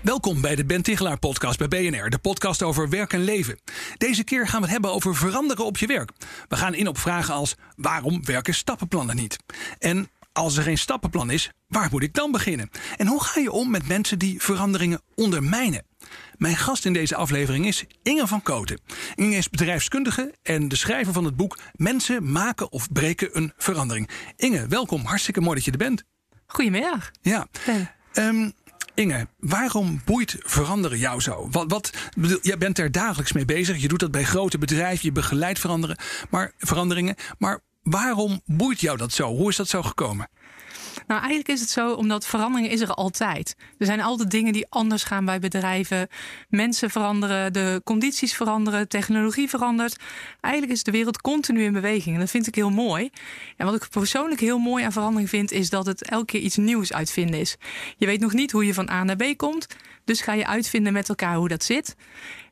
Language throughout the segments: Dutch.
Welkom bij de Ben Tichelaar podcast bij BNR, de podcast over werk en leven. Deze keer gaan we het hebben over veranderen op je werk. We gaan in op vragen als waarom werken stappenplannen niet? En als er geen stappenplan is, waar moet ik dan beginnen? En hoe ga je om met mensen die veranderingen ondermijnen? Mijn gast in deze aflevering is Inge van Koten. Inge is bedrijfskundige en de schrijver van het boek Mensen maken of breken een verandering. Inge, welkom. Hartstikke mooi dat je er bent. Goedemiddag. Ja. Um, Inge, waarom boeit veranderen jou zo? Wat, wat, jij bent er dagelijks mee bezig. Je doet dat bij grote bedrijven. Je begeleidt veranderen, maar, veranderingen. Maar waarom boeit jou dat zo? Hoe is dat zo gekomen? Nou, eigenlijk is het zo, omdat verandering is er altijd. Er zijn altijd dingen die anders gaan bij bedrijven. Mensen veranderen, de condities veranderen, technologie verandert. Eigenlijk is de wereld continu in beweging. En dat vind ik heel mooi. En wat ik persoonlijk heel mooi aan verandering vind, is dat het elke keer iets nieuws uitvinden is. Je weet nog niet hoe je van A naar B komt. Dus ga je uitvinden met elkaar hoe dat zit.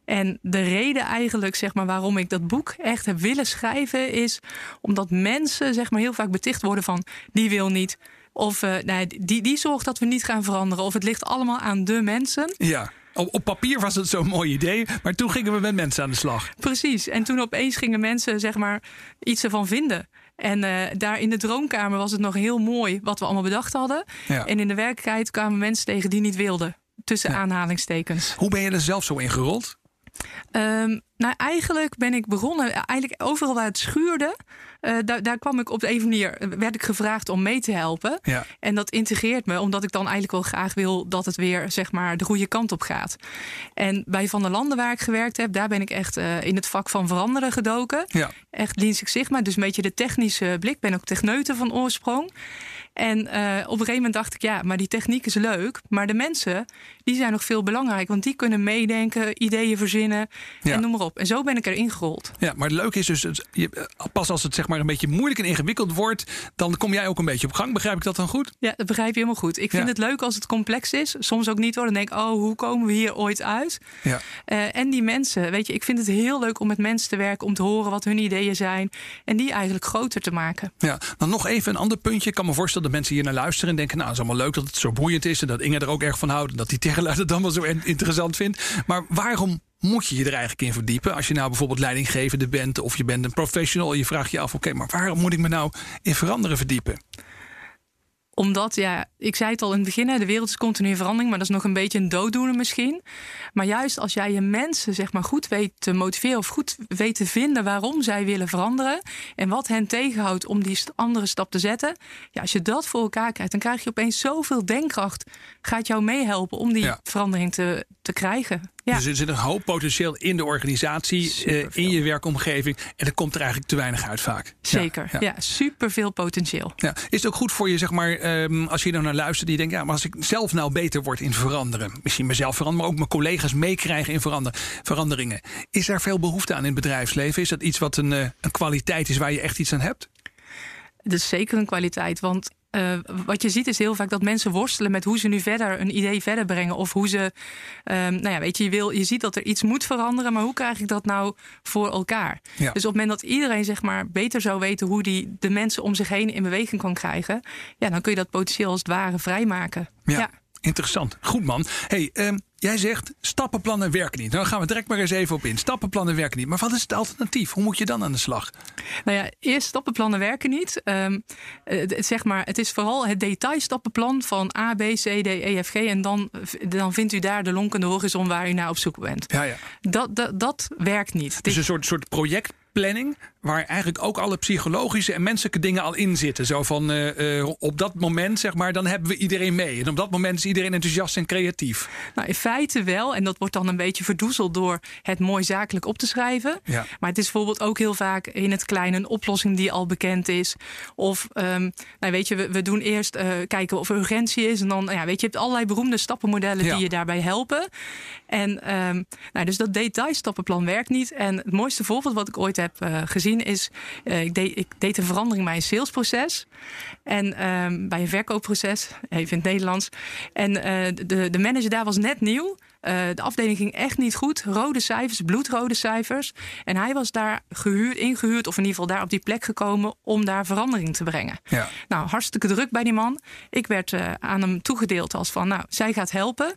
En de reden eigenlijk, zeg maar, waarom ik dat boek echt heb willen schrijven, is omdat mensen, zeg maar, heel vaak beticht worden van die wil niet, of uh, nee, die, die zorgt dat we niet gaan veranderen. Of het ligt allemaal aan de mensen. Ja. Op, op papier was het zo'n mooi idee, maar toen gingen we met mensen aan de slag. Precies. En toen opeens gingen mensen zeg maar iets ervan vinden. En uh, daar in de droomkamer was het nog heel mooi wat we allemaal bedacht hadden. Ja. En in de werkelijkheid kwamen mensen tegen die niet wilden. Tussen ja. aanhalingstekens. Hoe ben je er zelf zo ingerold? Um, nou, eigenlijk ben ik begonnen, eigenlijk overal waar het schuurde, uh, daar, daar, kwam ik op de een manier, werd ik gevraagd om mee te helpen. Ja. En dat integreert me, omdat ik dan eigenlijk wel graag wil dat het weer, zeg maar, de goede kant op gaat. En bij Van der Landen, waar ik gewerkt heb, daar ben ik echt uh, in het vak van veranderen gedoken. Ja. Echt Lean Six Sigma, dus een beetje de technische blik. Ben ook techneuten van oorsprong. En uh, op een gegeven moment dacht ik, ja, maar die techniek is leuk. Maar de mensen, die zijn nog veel belangrijker. Want die kunnen meedenken, ideeën verzinnen ja. en noem maar op. En zo ben ik erin gerold. Ja, maar het leuke is dus, pas als het zeg maar een beetje moeilijk en ingewikkeld wordt, dan kom jij ook een beetje op gang. Begrijp ik dat dan goed? Ja, dat begrijp je helemaal goed. Ik vind ja. het leuk als het complex is. Soms ook niet hoor. Dan denk ik, oh, hoe komen we hier ooit uit? Ja. Uh, en die mensen, weet je, ik vind het heel leuk om met mensen te werken, om te horen wat hun ideeën zijn. En die eigenlijk groter te maken. Ja, dan nog even een ander puntje. Ik kan me voorstellen dat mensen hier naar luisteren en denken, nou, het is allemaal leuk dat het zo boeiend is en dat Inge er ook erg van houdt en dat die tegenluid het dan wel zo interessant vindt. Maar waarom moet je je er eigenlijk in verdiepen? Als je nou bijvoorbeeld leidinggevende bent of je bent een professional, je vraagt je af: oké, maar waarom moet ik me nou in veranderen verdiepen? Omdat, ja, ik zei het al in het begin, de wereld is continu in verandering, maar dat is nog een beetje een dooddoener misschien. Maar juist als jij je mensen zeg maar, goed weet te motiveren of goed weet te vinden waarom zij willen veranderen en wat hen tegenhoudt om die andere stap te zetten, ja, als je dat voor elkaar krijgt, dan krijg je opeens zoveel denkkracht. Gaat jou meehelpen om die ja. verandering te, te krijgen. Ja. Dus er zit een hoop potentieel in de organisatie, uh, in je werkomgeving. En er komt er eigenlijk te weinig uit vaak. Zeker, ja, ja. superveel potentieel. Ja. Is het ook goed voor je, zeg maar, um, als je er naar luistert, die denkt, ja, maar als ik zelf nou beter word in veranderen, misschien mezelf veranderen, maar ook mijn collega's meekrijgen in verander, veranderingen. Is er veel behoefte aan in het bedrijfsleven? Is dat iets wat een, uh, een kwaliteit is waar je echt iets aan hebt? Dat is zeker een kwaliteit, want uh, wat je ziet is heel vaak dat mensen worstelen met hoe ze nu verder een idee verder brengen. Of hoe ze, um, nou ja, weet je, je, wil, je ziet dat er iets moet veranderen, maar hoe krijg ik dat nou voor elkaar? Ja. Dus op het moment dat iedereen zeg maar beter zou weten hoe die de mensen om zich heen in beweging kan krijgen, ja, dan kun je dat potentieel als het ware vrijmaken. Ja. ja. Interessant. Goed man. Hey, um, jij zegt stappenplannen werken niet. Nou gaan we direct maar eens even op in. Stappenplannen werken niet. Maar wat is het alternatief? Hoe moet je dan aan de slag? Nou ja, eerst stappenplannen werken niet. Um, het, zeg maar, het is vooral het detailstappenplan van A, B, C, D, E, F, G. En dan, dan vindt u daar de lonkende horizon waar u naar op zoek bent. Ja, ja. Dat, dat, dat werkt niet. Dus een soort, soort project planning, waar eigenlijk ook alle psychologische en menselijke dingen al in zitten. Zo van uh, op dat moment, zeg maar, dan hebben we iedereen mee. En op dat moment is iedereen enthousiast en creatief. Nou, in feite wel. En dat wordt dan een beetje verdoezeld door het mooi zakelijk op te schrijven. Ja. Maar het is bijvoorbeeld ook heel vaak in het klein een oplossing die al bekend is. Of ehm, nou weet je, we, we doen eerst eh, kijken of er urgentie is. En dan, nou ja, weet je, je hebt allerlei beroemde stappenmodellen Ja. die je daarbij helpen. En ehm, nou, dus dat detailstappenplan werkt niet. En het mooiste voorbeeld wat ik ooit heb eh, is... eh, ik, deed, ik deed een verandering bij een salesproces. En ehm, bij een verkoopproces, even in het Nederlands. En eh, de, de manager daar was net nieuw. Eh, de afdeling ging echt niet goed. Rode cijfers, bloedrode cijfers. En hij was daar gehuurd, ingehuurd, of in ieder geval daar op die plek gekomen om daar verandering te brengen. Ja. Nou, hartstikke druk bij die man. Ik werd eh, aan hem toegedeeld als van, nou, zij gaat helpen.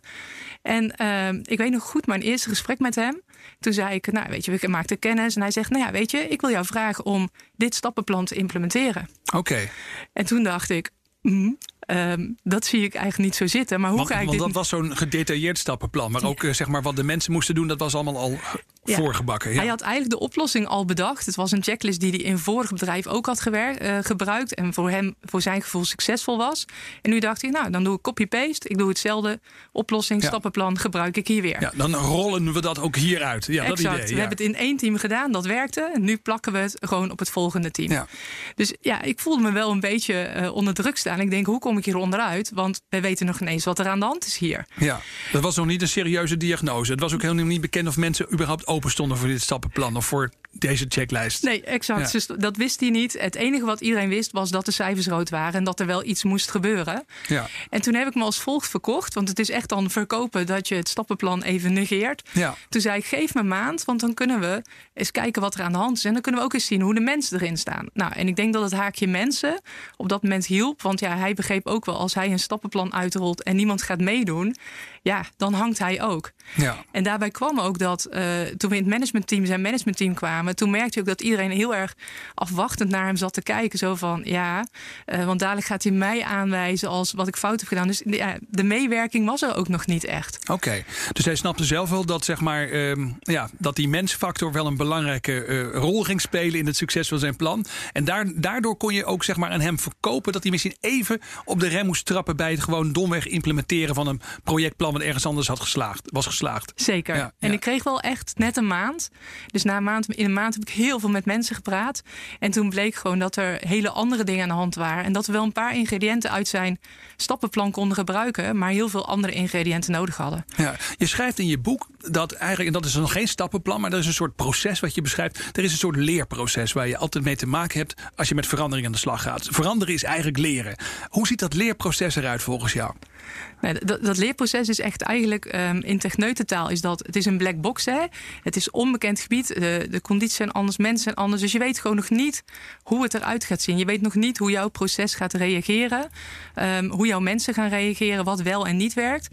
En eh, ik weet nog goed mijn eerste gesprek met hem. Toen zei ik, nou, weet je, we maakten kennis. En hij zegt, nou ja, weet je, ik wil jou vragen om dit stappenplan te implementeren. Oké. En toen dacht ik, mm, ehm, dat zie ik eigenlijk niet zo zitten. Maar hoe Want, ga ik want dit... dat was zo'n gedetailleerd stappenplan. Maar ook eh, zeg maar, wat de mensen moesten doen, dat was allemaal al Ja. voorgebakken. Ja. Hij had eigenlijk de oplossing al bedacht. Het was een checklist die hij in vorig bedrijf ook had gewerkt, eh, gebruikt. En voor hem, voor zijn gevoel, succesvol was. En nu dacht hij, nou, dan doe ik copy-paste. Ik doe hetzelfde oplossing, Ja. stappenplan, gebruik ik hier weer. Ja, dan rollen we dat ook hieruit. Ja, dat idee. We hebben het in één team gedaan, dat werkte. En nu plakken we het gewoon op het volgende team. Ja. Dus ja, ik voelde me wel een beetje eh, onder druk staan. Ik denk, hoe kom ik hier onderuit? Want we weten nog ineens wat er aan de hand is hier. Ja, dat was nog niet een serieuze diagnose. Het was ook helemaal niet bekend of mensen überhaupt open stonden voor dit stappenplan of voor deze checklist. Nee, exact. Ja. Dus dat wist hij niet. Het enige wat iedereen wist was dat de cijfers rood waren en dat er wel iets moest gebeuren. Ja. En toen heb ik me als volgt verkocht, want het is echt dan verkopen dat je het stappenplan even negeert. Ja. Toen zei ik: geef me een maand, want dan kunnen we eens kijken wat er aan de hand is. En dan kunnen we ook eens zien hoe de mensen erin staan. Nou, en ik denk dat het haakje mensen op dat moment hielp. Want ja, hij begreep ook wel als hij een stappenplan uitrolt en niemand gaat meedoen. Ja, dan hangt hij ook. Ja. En daarbij kwam ook dat eh, toen we in het managementteam, zijn managementteam kwamen, toen merkte je ook dat iedereen heel erg afwachtend naar hem zat te kijken. Zo van ja, eh, want dadelijk gaat hij mij aanwijzen als wat ik fout heb gedaan. Dus ja, de meewerking was er ook nog niet echt. Oké, dus hij snapte zelf wel dat, zeg maar, ehm, ja, dat die mensfactor wel een belangrijke eh, rol ging spelen in het succes van zijn plan. En daar, daardoor kon je ook zeg maar, aan hem verkopen dat hij misschien even op de rem moest trappen bij het gewoon domweg implementeren van een projectplan wat ergens anders had geslaagd, was geslaagd. Zeker. Ja, en ja. ik kreeg wel echt net een maand. Dus na een maand, in een maand heb ik heel veel met mensen gepraat. En toen bleek gewoon dat er hele andere dingen aan de hand waren. En dat we wel een paar ingrediënten uit zijn stappenplan konden gebruiken. Maar heel veel andere ingrediënten nodig hadden. Ja, je schrijft in je boek dat eigenlijk, en dat is nog geen stappenplan, maar dat is een soort proces wat je beschrijft. Er is een soort leerproces waar je altijd mee te maken hebt als je met verandering aan de slag gaat. Veranderen is eigenlijk leren. Hoe ziet dat leerproces eruit volgens jou? Nou, dat, dat leerproces is echt eigenlijk ehm, in techneutentaal is dat het is een black box. Hè? Het is onbekend gebied. De, de condities zijn anders, mensen zijn anders. Dus je weet gewoon nog niet hoe het eruit gaat zien. Je weet nog niet hoe jouw proces gaat reageren. ehm, hoe jouw mensen gaan reageren, wat wel en niet werkt.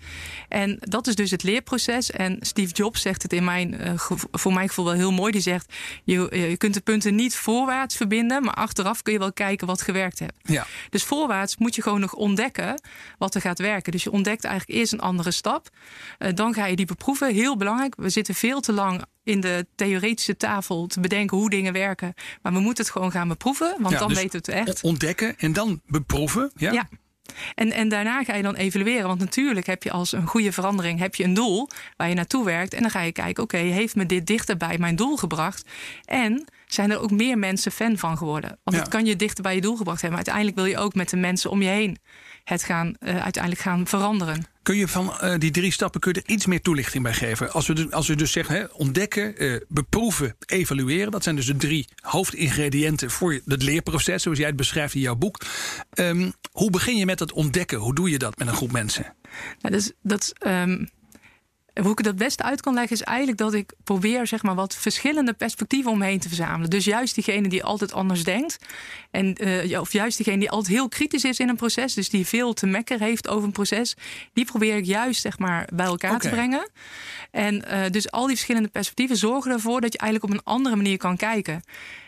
En dat is dus het leerproces. En Steve Jobs zegt het in mijn, eh, gevo- voor mijn gevoel wel heel mooi. Die zegt, je, je kunt de punten niet voorwaarts verbinden, maar achteraf kun je wel kijken wat gewerkt heeft. Ja. Dus voorwaarts moet je gewoon nog ontdekken wat er gaat werken. Dus je ontdekt eigenlijk eerst een andere stap. Eh, dan ga je die beproeven. Heel belangrijk. We zitten veel te lang in de theoretische tafel te bedenken hoe dingen werken. Maar we moeten het gewoon gaan beproeven, want Ja, dan dus weten we het echt. Ontdekken en dan beproeven. Ja. Ja. En, en daarna ga je dan evalueren. Want natuurlijk heb je als een goede verandering heb je een doel waar je naartoe werkt. En dan ga je kijken, oké, heeft me dit dichter bij mijn doel gebracht? En zijn er ook meer mensen fan van geworden? Want Ja. het kan je dichter bij je doel gebracht hebben. Maar uiteindelijk wil je ook met de mensen om je heen het gaan, eh, uiteindelijk gaan veranderen. Kun je van eh, die drie stappen kun je er iets meer toelichting bij geven? Als we, dus- als we dus zeggen, hè, ontdekken, eh, beproeven, evalueren. Dat zijn dus de drie hoofdingrediënten voor het leerproces, zoals jij het beschrijft in jouw boek. Ehm, hoe begin je met dat ontdekken? Hoe doe je dat met een groep mensen? Nou, dus, dat, ehm, hoe ik het het beste uit kan leggen is eigenlijk dat ik probeer zeg maar, wat verschillende perspectieven omheen te verzamelen. Dus juist diegene die altijd anders denkt. En, eh, of juist diegene die altijd heel kritisch is in een proces. Dus die veel te mekker heeft over een proces. Die probeer ik juist zeg maar, bij elkaar te brengen. En eh, dus al die verschillende perspectieven zorgen ervoor dat je eigenlijk op een andere manier kan kijken.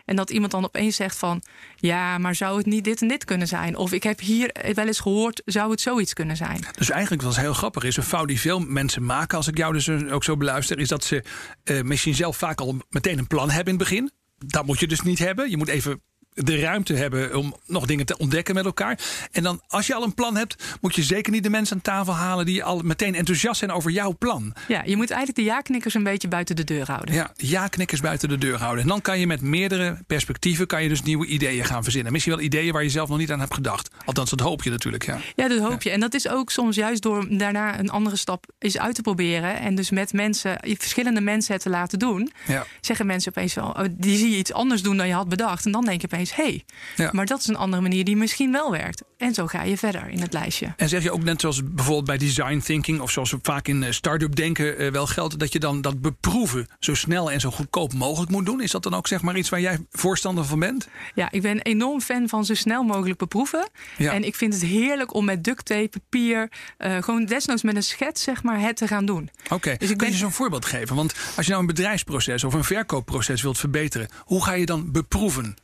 En dat iemand dan opeens zegt van... ja, maar zou het niet dit en dit kunnen zijn? Of ik heb hier wel eens gehoord, zou het zoiets kunnen zijn? Dus eigenlijk wat heel grappig is, een fout die veel mensen maken, als ik jou dus ook zo beluister, is dat ze eh, misschien zelf vaak al meteen een plan hebben in het begin. Dat moet je dus niet hebben. Je moet even de ruimte hebben om nog dingen te ontdekken met elkaar. En dan, als je al een plan hebt, moet je zeker niet de mensen aan tafel halen die al meteen enthousiast zijn over jouw plan. Ja, je moet eigenlijk de ja-knikkers een beetje buiten de deur houden. Ja, ja-knikkers buiten de deur houden. En dan kan je met meerdere perspectieven kan je dus nieuwe ideeën gaan verzinnen. Misschien wel ideeën waar je zelf nog niet aan hebt gedacht. Althans, dat hoop je natuurlijk. Ja, ja dat hoop je. En dat is ook soms juist door daarna een andere stap eens uit te proberen. En dus met mensen, verschillende mensen het te laten doen. Ja. Zeggen mensen opeens wel, oh, die zie je iets anders doen dan je had bedacht. En dan denk je opeens, hé, hey, ja. maar dat is een andere manier die misschien wel werkt. En zo ga je verder in het lijstje. En zeg je ook net zoals bijvoorbeeld bij design thinking... of zoals we vaak in eh, start-up denken uh, wel geldt... dat je dan dat beproeven zo snel en zo goedkoop mogelijk moet doen? Is dat dan ook zeg maar iets waar jij voorstander van bent? Ja, ik ben enorm fan van zo snel mogelijk beproeven. Ja. En ik vind het heerlijk om met duct tape, papier... Uh, gewoon desnoods met een schets zeg maar het te gaan doen. Oké, okay. dus kun je zo'n voorbeeld geven? Want als je nou een bedrijfsproces of een verkoopproces wilt verbeteren... hoe ga je dan beproeven?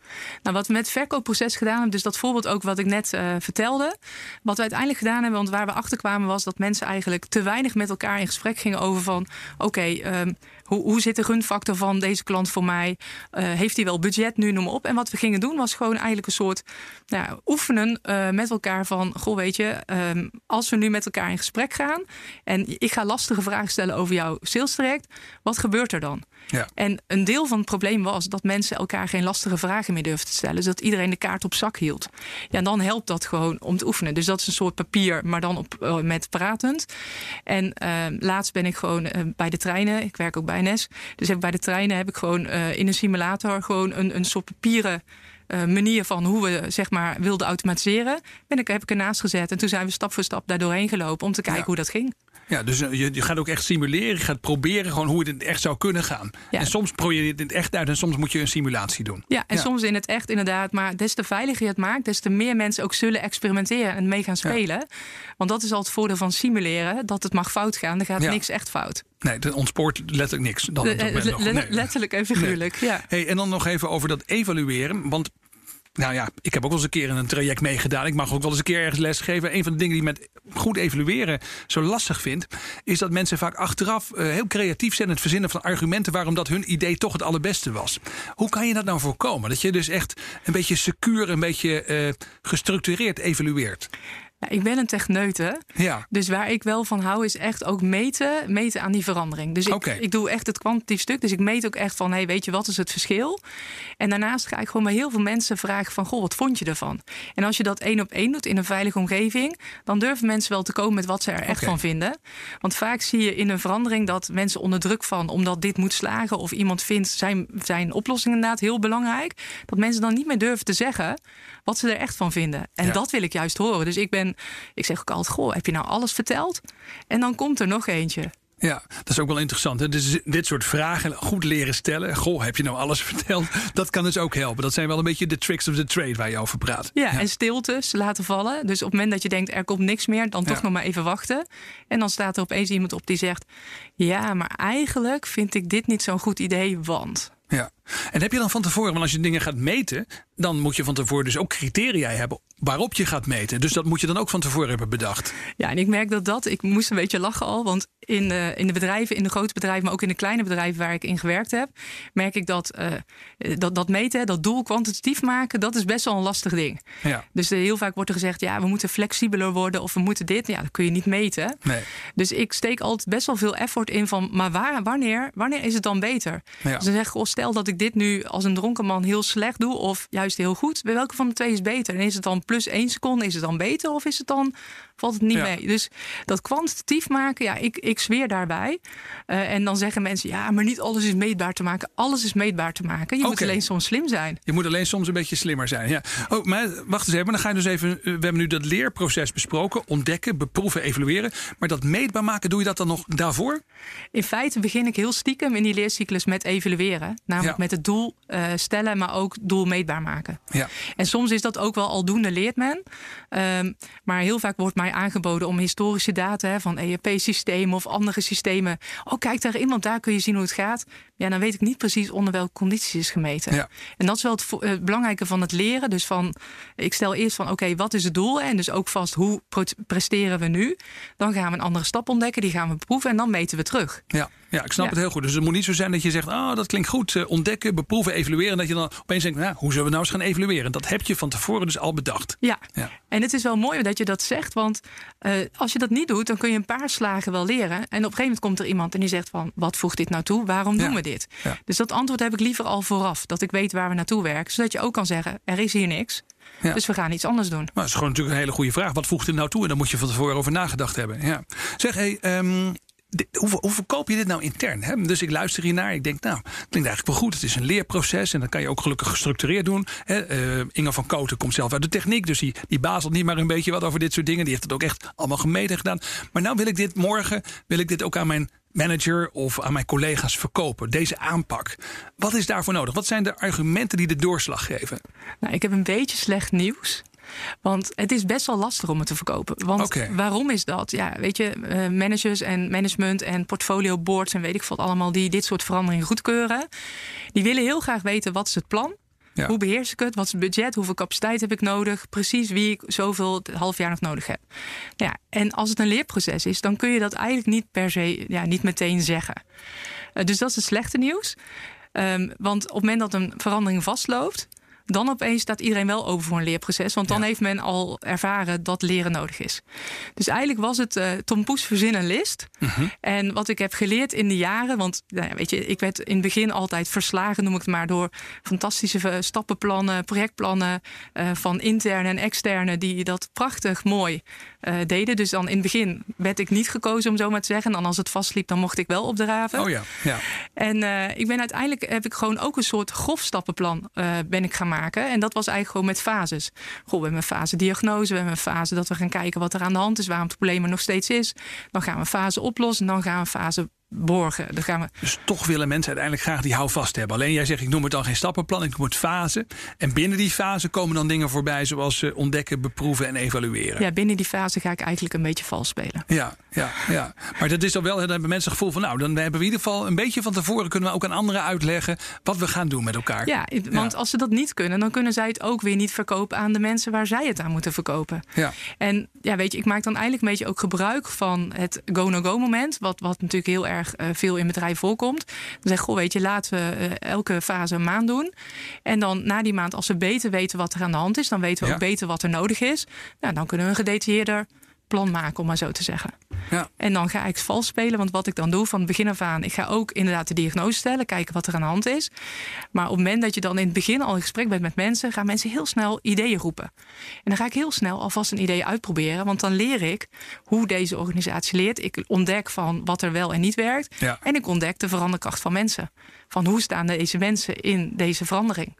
Nou, wat we met het verkoopproces gedaan hebben... dus dat voorbeeld ook wat ik net uh, vertelde... wat we uiteindelijk gedaan hebben, want waar we achter kwamen... was dat mensen eigenlijk te weinig met elkaar in gesprek gingen over van... oké, um, hoe, zit de gunfactor van deze klant voor mij? Uh, heeft hij wel budget nu, noem maar op. En wat we gingen doen was gewoon eigenlijk een soort nou, oefenen uh, met elkaar van... goh, weet je, um, als we nu met elkaar in gesprek gaan... en ik ga lastige vragen stellen over jouw sales traject... wat gebeurt er dan? Ja. En een deel van het probleem was dat mensen elkaar geen lastige vragen meer durfden te stellen. Dus dat iedereen de kaart op zak hield. Ja, en dan helpt dat gewoon om te oefenen. Dus dat is een soort papier, maar dan op, uh, met pratend. En uh, laatst ben ik gewoon uh, bij de treinen. Ik werk ook bij NS. Dus heb bij de treinen heb ik gewoon in een simulator gewoon een, een soort papieren uh, manier van hoe we zeg maar wilden automatiseren, ben ik, heb ik ernaast gezet. En toen zijn we stap voor stap daar doorheen gelopen om te kijken ja. hoe dat ging. Ja, dus je, je, gaat ook echt simuleren. Je gaat proberen gewoon hoe het in het echt zou kunnen gaan. Ja. En soms probeer je het in het echt uit en soms moet je een simulatie doen. Ja, en ja. soms in het echt inderdaad. Maar des te veiliger je het maakt, des te meer mensen ook zullen experimenteren en mee gaan spelen. Want dat is al het voordeel van simuleren. Dat het mag fout gaan. Er gaat niks echt fout. Nee, het ontspoort letterlijk niks. Dan, le le nee. Letterlijk en figuurlijk, nee. ja. Hey, en dan nog even over dat evalueren. Want nou ja, ik heb ook wel eens een keer in een traject meegedaan. Ik mag ook wel eens een keer ergens lesgeven. Een van de dingen die met goed evalueren zo lastig vind, is dat mensen vaak achteraf uh, heel creatief zijn in het verzinnen van argumenten waarom dat hun idee toch het allerbeste was. Hoe kan je dat nou voorkomen? Dat je dus echt een beetje secuur, een beetje uh, gestructureerd evalueert. Ik ben een techneute. Ja. Dus waar ik wel van hou is echt ook meten, meten aan die verandering. Dus ik, okay. ik doe echt het kwantitatief stuk. Dus ik meet ook echt van, hey, weet je, wat is het verschil? En daarnaast ga ik gewoon bij heel veel mensen vragen van, goh, wat vond je ervan? En als je dat één op één doet in een veilige omgeving, dan durven mensen wel te komen met wat ze er echt okay. van vinden. Want vaak zie je in een verandering dat mensen onder druk van, omdat dit moet slagen of iemand vindt zijn, zijn oplossing inderdaad heel belangrijk, dat mensen dan niet meer durven te zeggen wat ze er echt van vinden. En ja. dat wil ik juist horen. Dus ik ben, ik zeg ook altijd, goh, heb je nou alles verteld? En dan komt er nog eentje. Ja, dat is ook wel interessant. Hè? Dus dit soort vragen goed leren stellen. Goh, heb je nou alles verteld? Dat kan dus ook helpen. Dat zijn wel een beetje de tricks of the trade waar je over praat. Ja, ja. en stiltes laten vallen. Dus op het moment dat je denkt er komt niks meer, dan toch ja. nog maar even wachten. En dan staat er opeens iemand op die zegt: Ja, maar eigenlijk vind ik dit niet zo'n goed idee, want. Ja, en heb je dan van tevoren, want als je dingen gaat meten, dan moet je van tevoren dus ook criteria hebben waarop je gaat meten. Dus dat moet je dan ook van tevoren hebben bedacht. Ja, en ik merk dat dat, ik moest een beetje lachen al, want in de, in de bedrijven, in de grote bedrijven, maar ook in de kleine bedrijven waar ik in gewerkt heb, merk ik dat uh, dat, dat meten, dat doel kwantitatief maken, dat is best wel een lastig ding. Ja. Dus uh, heel vaak wordt er gezegd, ja, we moeten flexibeler worden of we moeten dit. Ja, dat kun je niet meten. Nee. Dus ik steek altijd best wel veel effort in van, maar waar, wanneer, wanneer is het dan beter? Ja. Dus dan zeg ik, oh, stel dat ik dit nu als een dronken man heel slecht doe of juist heel goed, bij welke van de twee is beter? En is het dan plus één seconde, is het dan beter of is het dan valt het niet ja. mee? Dus dat kwantitatief maken, ja, ik, ik zweer daarbij. Uh, en dan zeggen mensen, ja, maar niet alles is meetbaar te maken. Alles is meetbaar te maken. Je okay. moet alleen soms slim zijn. Je moet alleen soms een beetje slimmer zijn. Ja. Oh, maar wacht eens even, dan ga je dus even. We hebben nu dat leerproces besproken, ontdekken, beproeven, evalueren. Maar dat meetbaar maken, doe je dat dan nog daarvoor? In feite begin ik heel stiekem in die leercyclus met evalueren. Namelijk ja. met het doel uh, stellen, maar ook doel meetbaar maken. Ja. En soms is dat ook wel aldoende leert men. Um, maar heel vaak wordt mij aangeboden om historische data hè, van ERP-systemen of andere systemen. Oh, kijk daarin, want daar kun je zien hoe het gaat. Ja, dan weet ik niet precies onder welke condities is gemeten. Ja. En dat is wel het, het, belangrijke van het leren. Dus van, ik stel eerst van, oké, okay, wat is het doel? En dus ook vast, hoe presteren we nu? Dan gaan we een andere stap ontdekken, die gaan we proeven en dan meten we terug. Ja. Ja, ik snap Ja. het heel goed. Dus het moet niet zo zijn dat je zegt, oh, dat klinkt goed, eh, ontdekken, beproeven, evalueren. En dat je dan opeens denkt, nou, hoe zullen we nou eens gaan evalueren? Dat heb je van tevoren dus al bedacht. Ja. Ja. en het is wel mooi dat je dat zegt. Want eh, als je dat niet doet, dan kun je een paar slagen wel leren. En op een gegeven moment komt er iemand en die zegt van... wat voegt dit nou toe? Waarom doen Ja. we dit? Dus dat antwoord heb ik liever al vooraf. Dat ik weet waar we naartoe werken. Zodat je ook kan zeggen, er is hier niks. Ja. Dus we gaan iets anders doen. Maar dat is gewoon natuurlijk een hele goede vraag. Wat voegt er nou toe? En daar moet je van tevoren over nagedacht hebben. Ja. Zeg, hey, ehm, hoe, hoe verkoop je dit nou intern? Hè? Dus ik luister hiernaar. Ik denk, nou, klinkt eigenlijk wel goed. Het is een leerproces. En dat kan je ook gelukkig gestructureerd doen. Hè? Eh, Inge van Koten komt zelf uit de techniek. Dus die, die bazelt niet maar een beetje wat over dit soort dingen. Die heeft het ook echt allemaal gemeten gedaan. Maar nou wil ik dit morgen, wil ik dit ook aan mijn manager of aan mijn collega's verkopen. Deze aanpak. Wat is daarvoor nodig? Wat zijn de argumenten die de doorslag geven? Nou, ik heb een beetje slecht nieuws. Want het is best wel lastig om het te verkopen. Want waarom is dat? Ja, weet je, eh, managers en management en portfolio boards en weet ik wat allemaal die dit soort veranderingen goedkeuren. Die willen heel graag weten wat is het plan. Ja. Hoe beheers ik het? Wat is het budget? Hoeveel capaciteit heb ik nodig? Precies wie ik zoveel het half jaar nog nodig heb. Nou Ja, en als het een leerproces is, dan kun je dat eigenlijk niet per se, ja, niet meteen zeggen. Eh, dus dat is het slechte nieuws. Ehm, want op het moment dat een verandering vastloopt, dan opeens staat iedereen wel over voor een leerproces. Want dan Ja. heeft men al ervaren dat leren nodig is. Dus eigenlijk was het eh, Tom Poes verzin een list. Mhm. En wat ik heb geleerd in de jaren, want nou ja, weet je, ik werd in het begin altijd verslagen, noem ik het maar, door fantastische eh, stappenplannen, projectplannen eh, van interne en externe die dat prachtig mooi deden. Dus dan in het begin werd ik niet gekozen om zo maar te zeggen. En dan als het vastliep, dan mocht ik wel opdraven. Oh ja, ja. En ik ben uiteindelijk heb ik gewoon ook een soort grof stappenplan ben ik gaan maken. En dat was eigenlijk gewoon met fases. Goh, we hebben een fase diagnose, we hebben een fase dat we gaan kijken wat er aan de hand is, waarom het probleem er nog steeds is. Dan gaan we een fase oplossen, dan gaan we een fase borgen. Gaan we Dus toch willen mensen uiteindelijk graag die houvast hebben. Alleen jij zegt, ik noem het dan geen stappenplan, ik noem het fase. En binnen die fase komen dan dingen voorbij zoals eh, ontdekken, beproeven en evalueren. ja, binnen die fase ga ik eigenlijk een beetje vals spelen. Ja, ja, ja. Maar dat is dan wel, dan hebben mensen het gevoel van, nou, dan hebben we in ieder geval een beetje van tevoren kunnen we ook aan anderen uitleggen wat we gaan doen met elkaar. Ja, want Ja. als ze dat niet kunnen, dan kunnen zij het ook weer niet verkopen aan de mensen waar zij het aan moeten verkopen. Ja. En ja, weet je, ik maak dan eigenlijk een beetje ook gebruik van het go-no-go moment. Wat, wat natuurlijk heel erg eh, veel in bedrijven voorkomt. Dan zeg goh, weet je, laten we eh, elke fase een maand doen. En dan na die maand, als we beter weten wat er aan de hand is, dan weten we Ja. ook beter wat er nodig is. Nou, dan kunnen we een gedetailleerder plan maken, om maar zo te zeggen. Ja. En dan ga ik vals spelen, want wat ik dan doe van het begin af aan, ik ga ook inderdaad de diagnose stellen, kijken wat er aan de hand is. Maar op het moment dat je dan in het begin al in gesprek bent met mensen, gaan mensen heel snel ideeën roepen. En dan ga ik heel snel alvast een idee uitproberen, want dan leer ik hoe deze organisatie leert. Ik ontdek van wat er wel en niet werkt. Ja. En ik ontdek de veranderkracht van mensen. Van hoe staan deze mensen in deze verandering?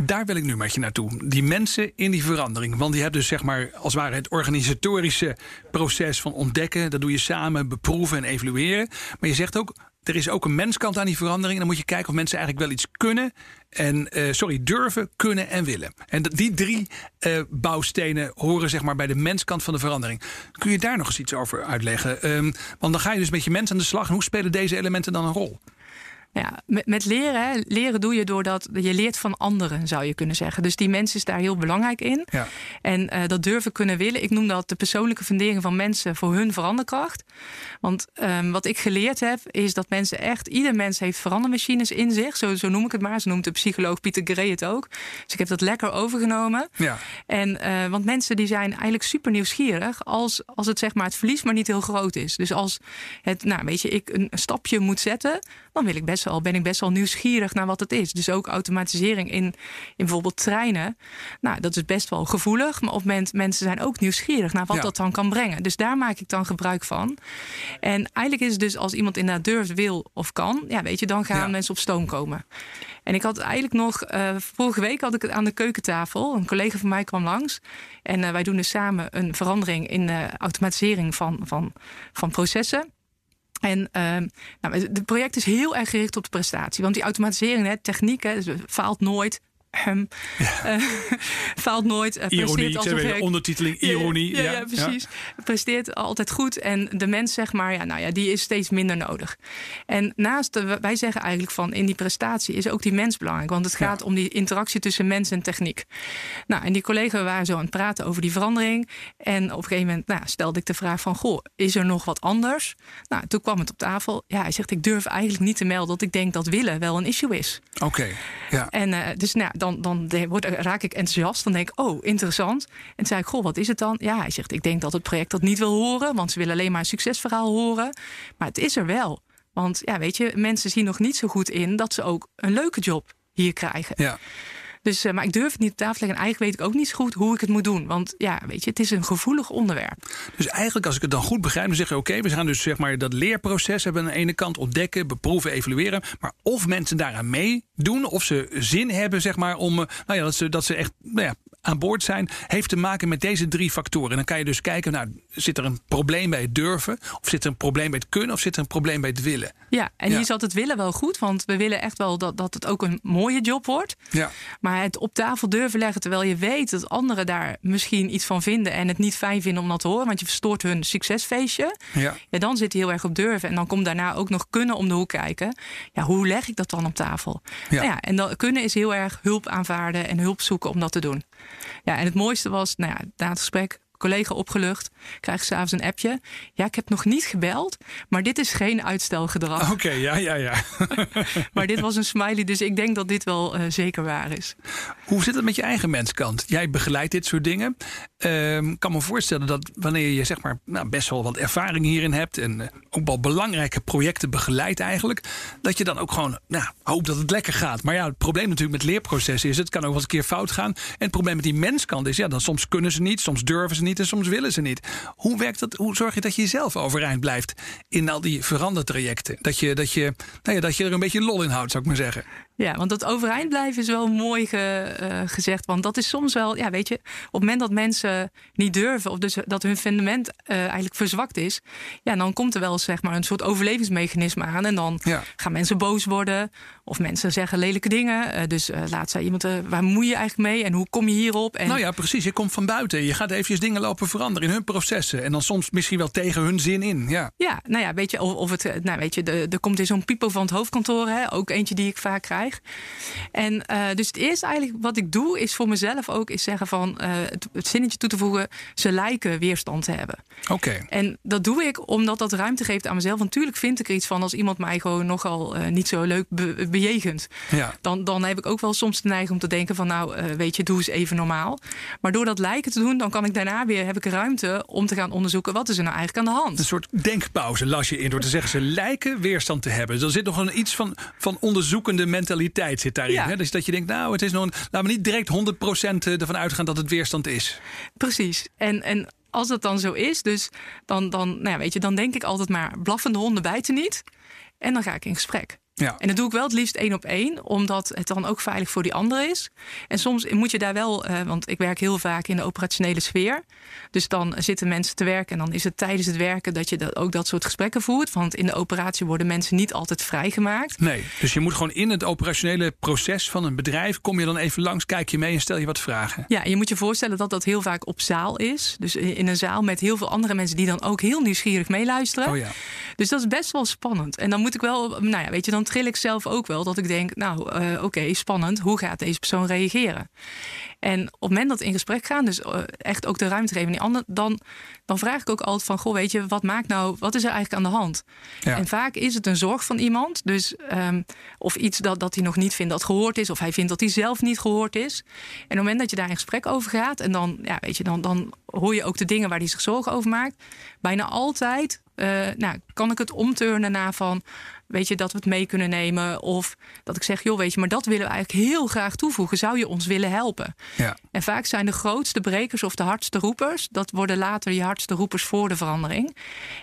Daar wil ik nu met je naartoe. Die mensen in die verandering. Want die hebben dus zeg maar als het ware het organisatorische proces van ontdekken. Dat doe je samen, beproeven en evalueren. Maar je zegt ook, er is ook een menskant aan die verandering. En dan moet je kijken of mensen eigenlijk wel iets kunnen. En eh, sorry, durven, kunnen en willen. En die drie eh, bouwstenen horen zeg maar bij de menskant van de verandering. Kun je daar nog eens iets over uitleggen? Ehm, want dan ga je dus met je mensen aan de slag. En hoe spelen deze elementen dan een rol? Ja, met, met leren, hè, leren doe je doordat je leert van anderen, zou je kunnen zeggen. Dus die mens is daar heel belangrijk in. Ja. En eh, dat durven kunnen willen. Ik noem dat de persoonlijke fundering van mensen voor hun veranderkracht. Want ehm, wat ik geleerd heb, is dat mensen echt, ieder mens heeft verandermachines in zich. Zo, zo noem ik het maar. Zo noemt de psycholoog Pieter Gray het ook. Dus ik heb dat lekker overgenomen. Ja. En, eh, want mensen die zijn eigenlijk super nieuwsgierig als, als het zeg maar het verlies maar niet heel groot is. Dus als het, nou weet je, ik een, een stapje moet zetten, dan wil ik best wel, ben ik best wel nieuwsgierig naar wat het is. Dus ook automatisering in, in bijvoorbeeld treinen. Nou, dat is best wel gevoelig. Maar op het moment, mensen zijn ook nieuwsgierig naar wat Ja. dat dan kan brengen. Dus daar maak ik dan gebruik van. En eigenlijk is het dus als iemand inderdaad durft, wil of kan, ja, weet je, dan gaan Ja. mensen op stoom komen. En ik had eigenlijk nog, eh, vorige week had ik het aan de keukentafel. Een collega van mij kwam langs. En eh, wij doen dus samen een verandering in de automatisering van, van, van processen. En ehm, nou, het project is heel erg gericht op de prestatie. Want die automatisering, hè, techniek, dus faalt nooit. Hem, eh, faalt nooit. eh, Ironie, alsof hij- ondertiteling, ja, ironie. Ja, ja, precies. Presteert altijd goed. En de mens, zeg maar, ja, nou ja, die is steeds minder nodig. En naast, de, wij zeggen eigenlijk van in die prestatie is ook die mens belangrijk. Want het gaat om die interactie tussen mens en techniek. Nou, en die collega waren zo aan het praten over die verandering. En op een gegeven moment nou, stelde ik de vraag van, goh, is er nog wat anders? Nou, toen kwam het op tafel. Ja, hij zegt, ik durf eigenlijk niet te melden dat ik denk dat willen wel een issue is. Oké, ja. En eh, dus nou, dan, dan word, raak ik enthousiast. Dan denk ik, oh, interessant. En zei ik, goh, wat is het dan? Ja, hij zegt, ik denk dat het project dat niet wil horen. Want ze willen alleen maar een succesverhaal horen. Maar het is er wel. Want ja, weet je, mensen zien nog niet zo goed in... dat ze ook een leuke job hier krijgen. ja. Dus, eh, maar ik durf het niet op tafel leggen. En eigenlijk weet ik ook niet zo goed hoe ik het moet doen. Want ja, weet je, het is een gevoelig onderwerp. Dus eigenlijk, als ik het dan goed begrijp, dan zeg je: oké, we gaan dus zeg maar dat leerproces hebben aan de ene kant ontdekken, beproeven, evalueren. Maar of mensen daaraan meedoen, of ze zin hebben, zeg maar, om eh, nou ja, dat ze, dat ze echt nou ja, aan boord zijn, heeft te maken met deze drie factoren. En dan kan je dus kijken, nou, zit er een probleem bij het durven, of zit er een probleem bij het kunnen, of zit er een probleem bij het willen? Ja, en Ja. hier zat het willen wel goed. Want we willen echt wel dat, dat het ook een mooie job wordt. Ja. Maar het op tafel durven leggen terwijl je weet dat anderen daar misschien iets van vinden en het niet fijn vinden om dat te horen, want je verstoort hun succesfeestje. Ja. Ja, dan zit hij heel erg op durven. En dan komt daarna ook nog kunnen om de hoek kijken. Ja, hoe leg ik dat dan op tafel? Ja. Nou ja, en dan kunnen is heel erg hulp aanvaarden en hulp zoeken om dat te doen. Ja, en het mooiste was, nou ja, na het gesprek, collega opgelucht, krijg s'avonds een appje. Ja, ik heb nog niet gebeld, maar dit is geen uitstelgedrag. Oké, ja, ja, ja. Maar dit was een smiley, dus ik denk dat dit wel eh, zeker waar is. Hoe zit het met je eigen menskant? Jij begeleidt dit soort dingen. Ehm, Ik kan me voorstellen dat wanneer je zeg maar, nou, best wel wat ervaring hierin hebt... en eh, ook wel belangrijke projecten begeleidt eigenlijk... dat je dan ook gewoon nou, hoopt dat het lekker gaat. Maar ja, het probleem natuurlijk met leerprocessen is... het kan ook wel eens een keer fout gaan. En het probleem met die menskant is... ja, dan soms kunnen ze niet, soms durven ze niet en soms willen ze niet. Hoe werkt dat? Hoe zorg je dat je jezelf overeind blijft in al die verandertrajecten? Dat je, dat je, nou ja, dat je er een beetje lol in houdt, zou ik maar zeggen. Ja, want dat overeind blijven is wel mooi ge- eh, gezegd. Want dat is soms wel, ja, weet je, op het moment dat mensen niet durven, of dus dat hun fundament eh, eigenlijk verzwakt is, ja, dan komt er wel zeg maar een soort overlevingsmechanisme aan. En dan Ja. gaan mensen boos worden, of mensen zeggen lelijke dingen. Eh, dus laat zei iemand, waar moei je eigenlijk mee en hoe kom je hierop? En Nou ja, precies. Je komt van buiten. Je gaat eventjes dingen lopen veranderen in hun processen. En dan soms misschien wel tegen hun zin in. Ja. Ja, nou ja, weet je, of, of het, nou weet je, de- er komt in zo'n pipo van het hoofdkantoor, hè, ook eentje die ik vaak krijg. En eh, dus het eerste eigenlijk wat ik doe, is voor mezelf ook, is zeggen van eh, het, het zinnetje toe te voegen, ze lijken weerstand te hebben. Oké. En dat doe ik omdat dat ruimte geeft aan mezelf. Want natuurlijk vind ik er iets van als iemand mij gewoon nogal eh, niet zo leuk be- bejegent. Ja. Dan, dan heb ik ook wel soms de neiging om te denken van nou, weet je, doe eens even normaal. Maar door dat lijken te doen, dan kan ik daarna weer, heb ik ruimte om te gaan onderzoeken wat is er nou eigenlijk aan de hand. Een soort denkpauze las je in door te zeggen ze lijken weerstand te hebben. Dus er zit nog een iets van, van onderzoekende mentaliteit zit daarin. Ja. Hè? Dus dat je denkt, nou, het is nog een, laten we niet direct 100% ervan uitgaan dat het weerstand is. Precies. En, en als dat dan zo is, dus dan, dan, nou ja, weet je, dan denk ik altijd maar blaffende honden bijten niet. En dan ga ik in gesprek. Ja. En dat doe ik wel het liefst één op één, omdat het dan ook veilig voor die ander is. En soms moet je daar wel, eh, want ik werk heel vaak in de operationele sfeer. Dus dan zitten mensen te werken en dan is het tijdens het werken dat je dat, ook dat soort gesprekken voert. Want in de operatie worden mensen niet altijd vrijgemaakt. Nee, dus je moet gewoon in het operationele proces van een bedrijf... kom je dan even langs, kijk je mee en stel je wat vragen. Ja, je moet je voorstellen dat dat heel vaak op zaal is. Dus in een zaal met heel veel andere mensen die dan ook heel nieuwsgierig meeluisteren. Oh ja. Dus dat is best wel spannend. En dan moet ik wel, nou ja, weet je, dan trill ik zelf ook wel dat ik denk, nou, eh, oké, spannend. Hoe gaat deze persoon reageren? En op het moment dat we in gesprek gaan, dus eh, echt ook de ruimte geven die ander, dan, dan vraag ik ook altijd van, goh, weet je, wat maakt nou, wat is er eigenlijk aan de hand? Ja. En vaak is het een zorg van iemand, dus ehm, of iets dat, dat hij nog niet vindt dat gehoord is, of hij vindt dat hij zelf niet gehoord is. En op het moment dat je daar in gesprek over gaat, en dan, ja, weet je, dan, dan hoor je ook de dingen waar hij zich zorgen over maakt. Bijna altijd eh, nou, kan ik het omturnen naar van, weet je, dat we het mee kunnen nemen. Of dat ik zeg, joh, weet je, maar dat willen we eigenlijk heel graag toevoegen. Zou je ons willen helpen? Ja. En vaak zijn de grootste brekers of de hardste roepers, dat worden later je hardste roepers voor de verandering.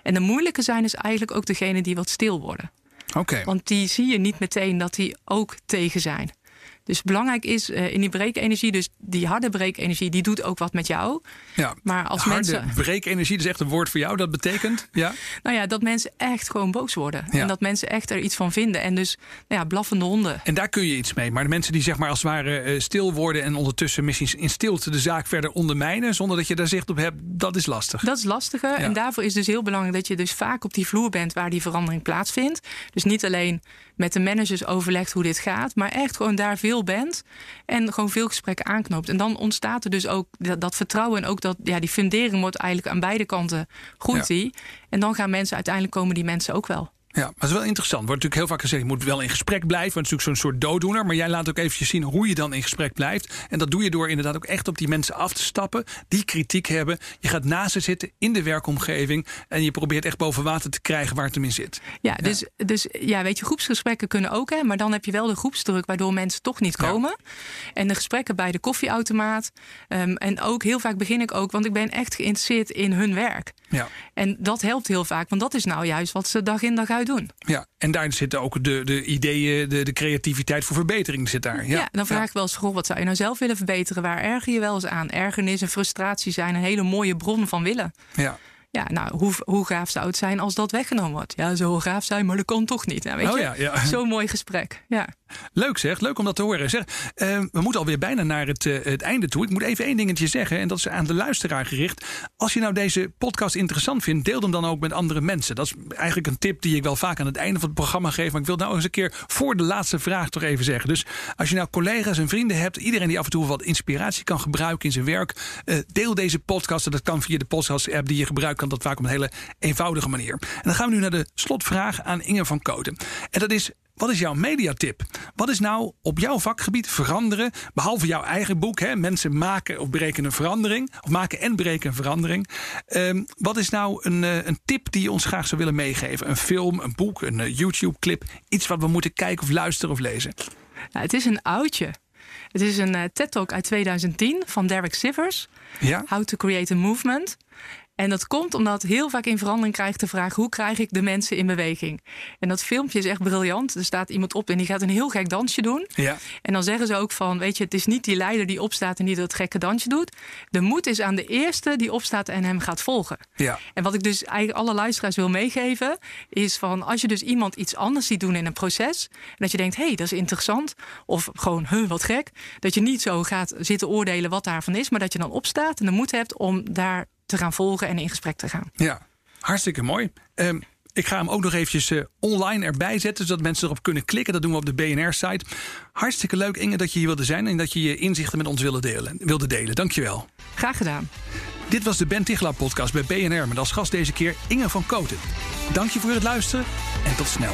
En de moeilijke zijn dus eigenlijk ook degene die wat stil worden. Oké. Want die zie je niet meteen dat die ook tegen zijn. Dus belangrijk is in die breekenergie, dus die harde breekenergie, die doet ook wat met jou. Ja, maar als harde mensen. Breekenergie, dat is echt een woord voor jou. Dat betekent. Ja. nou ja, dat mensen echt gewoon boos worden. En dat mensen echt er iets van vinden. En dus nou ja, blaffende honden. En daar kun je iets mee. Maar de mensen die zeg maar als het ware stil worden en ondertussen misschien in stilte de zaak verder ondermijnen, zonder dat je daar zicht op hebt, dat is lastig. Dat is lastiger. En daarvoor is dus heel belangrijk dat je dus vaak op die vloer bent waar die verandering plaatsvindt. Dus niet alleen met de managers overlegt hoe dit gaat, maar echt gewoon daar veel bent en gewoon veel gesprekken aanknoopt. En dan ontstaat er dus ook dat, vertrouwen en ook dat ja, die fundering wordt eigenlijk aan beide kanten groeit die. En dan gaan mensen uiteindelijk komen die mensen ook wel. Ja, maar het is wel interessant. Wordt natuurlijk heel vaak gezegd, je moet wel in gesprek blijven. Want het is natuurlijk zo'n soort dooddoener. Maar jij laat ook eventjes zien hoe je dan in gesprek blijft. En dat doe je door inderdaad ook echt op die mensen af te stappen. Die kritiek hebben. Je gaat naast ze zitten in de werkomgeving. En je probeert echt boven water te krijgen waar het hem in zit. Ja, dus, dus ja, weet je, groepsgesprekken kunnen ook. Hè, maar dan heb je wel de groepsdruk waardoor mensen toch niet komen. En de gesprekken bij de koffieautomaat. Um, en ook heel vaak begin ik ook, want ik ben echt geïnteresseerd in hun werk. Ja. En dat helpt heel vaak, want dat is nou juist wat ze dag in dag uit doen. Ja, en daar zitten ook de, de ideeën, de, de creativiteit voor verbetering zit daar. Ja, dan vraag ik wel eens, goh, wat zou je nou zelf willen verbeteren? Waar erger je wel eens aan? Ergernis en frustratie zijn een hele mooie bron van willen. Ja. Ja, nou, hoe, hoe gaaf zou het zijn als dat weggenomen wordt? Ja, zo gaaf zijn, maar dat kan toch niet. Nou, weet oh, je? Ja, ja. Zo'n mooi gesprek. Ja. Leuk zeg, leuk om dat te horen. Zeg, uh, we moeten alweer bijna naar het, uh, het einde toe. Ik moet even één dingetje zeggen, en dat is aan de luisteraar gericht. Als je nou deze podcast interessant vindt, deel hem dan ook met andere mensen. Dat is eigenlijk een tip die ik wel vaak aan het einde van het programma geef. Maar ik wil nou eens een keer voor de laatste vraag toch even zeggen. Dus als je nou collega's en vrienden hebt, iedereen die af en toe wat inspiratie kan gebruiken in zijn werk, uh, deel deze podcast. Dat kan via de podcast-app die je gebruikt, kan dat vaak op een hele eenvoudige manier. En dan gaan we nu naar de slotvraag aan Inge van Koten. En dat is wat is jouw mediatip? Wat is nou op jouw vakgebied veranderen? Behalve jouw eigen boek, hè? mensen maken of breken een verandering. Of maken en breken een verandering. Um, wat is nou een, uh, een tip die je ons graag zou willen meegeven? Een film, een boek, een uh, YouTube-clip. Iets wat we moeten kijken of luisteren of lezen. Nou, het is een oudje. Het is een uh, TED-talk uit 2010 van Derek Sivers. Ja? How to Create a Movement. En dat komt omdat heel vaak in verandering krijgt de vraag: hoe krijg ik de mensen in beweging? En dat filmpje is echt briljant. Er staat iemand op en die gaat een heel gek dansje doen. Ja. En dan zeggen ze ook van: Weet je, het is niet die leider die opstaat en die dat gekke dansje doet. De moed is aan de eerste die opstaat en hem gaat volgen. Ja. En wat ik dus eigenlijk alle luisteraars wil meegeven, is van als je dus iemand iets anders ziet doen in een proces. En dat je denkt: hé, hey, dat is interessant. Of gewoon, huh, wat gek. Dat je niet zo gaat zitten oordelen wat daarvan is, maar dat je dan opstaat en de moed hebt om daar te gaan volgen en in gesprek te gaan. Ja, hartstikke mooi. Um, ik ga hem ook nog eventjes uh, online erbij zetten, zodat mensen erop kunnen klikken. Dat doen we op de BNR-site. Hartstikke leuk, Inge, dat je hier wilde zijn en dat je je inzichten met ons wilde delen. Wilde delen. Dankjewel. Graag gedaan. Dit was de Ben Tichelaar podcast bij BNR met als gast deze keer Inge van Koten. Dank je voor het luisteren en tot snel.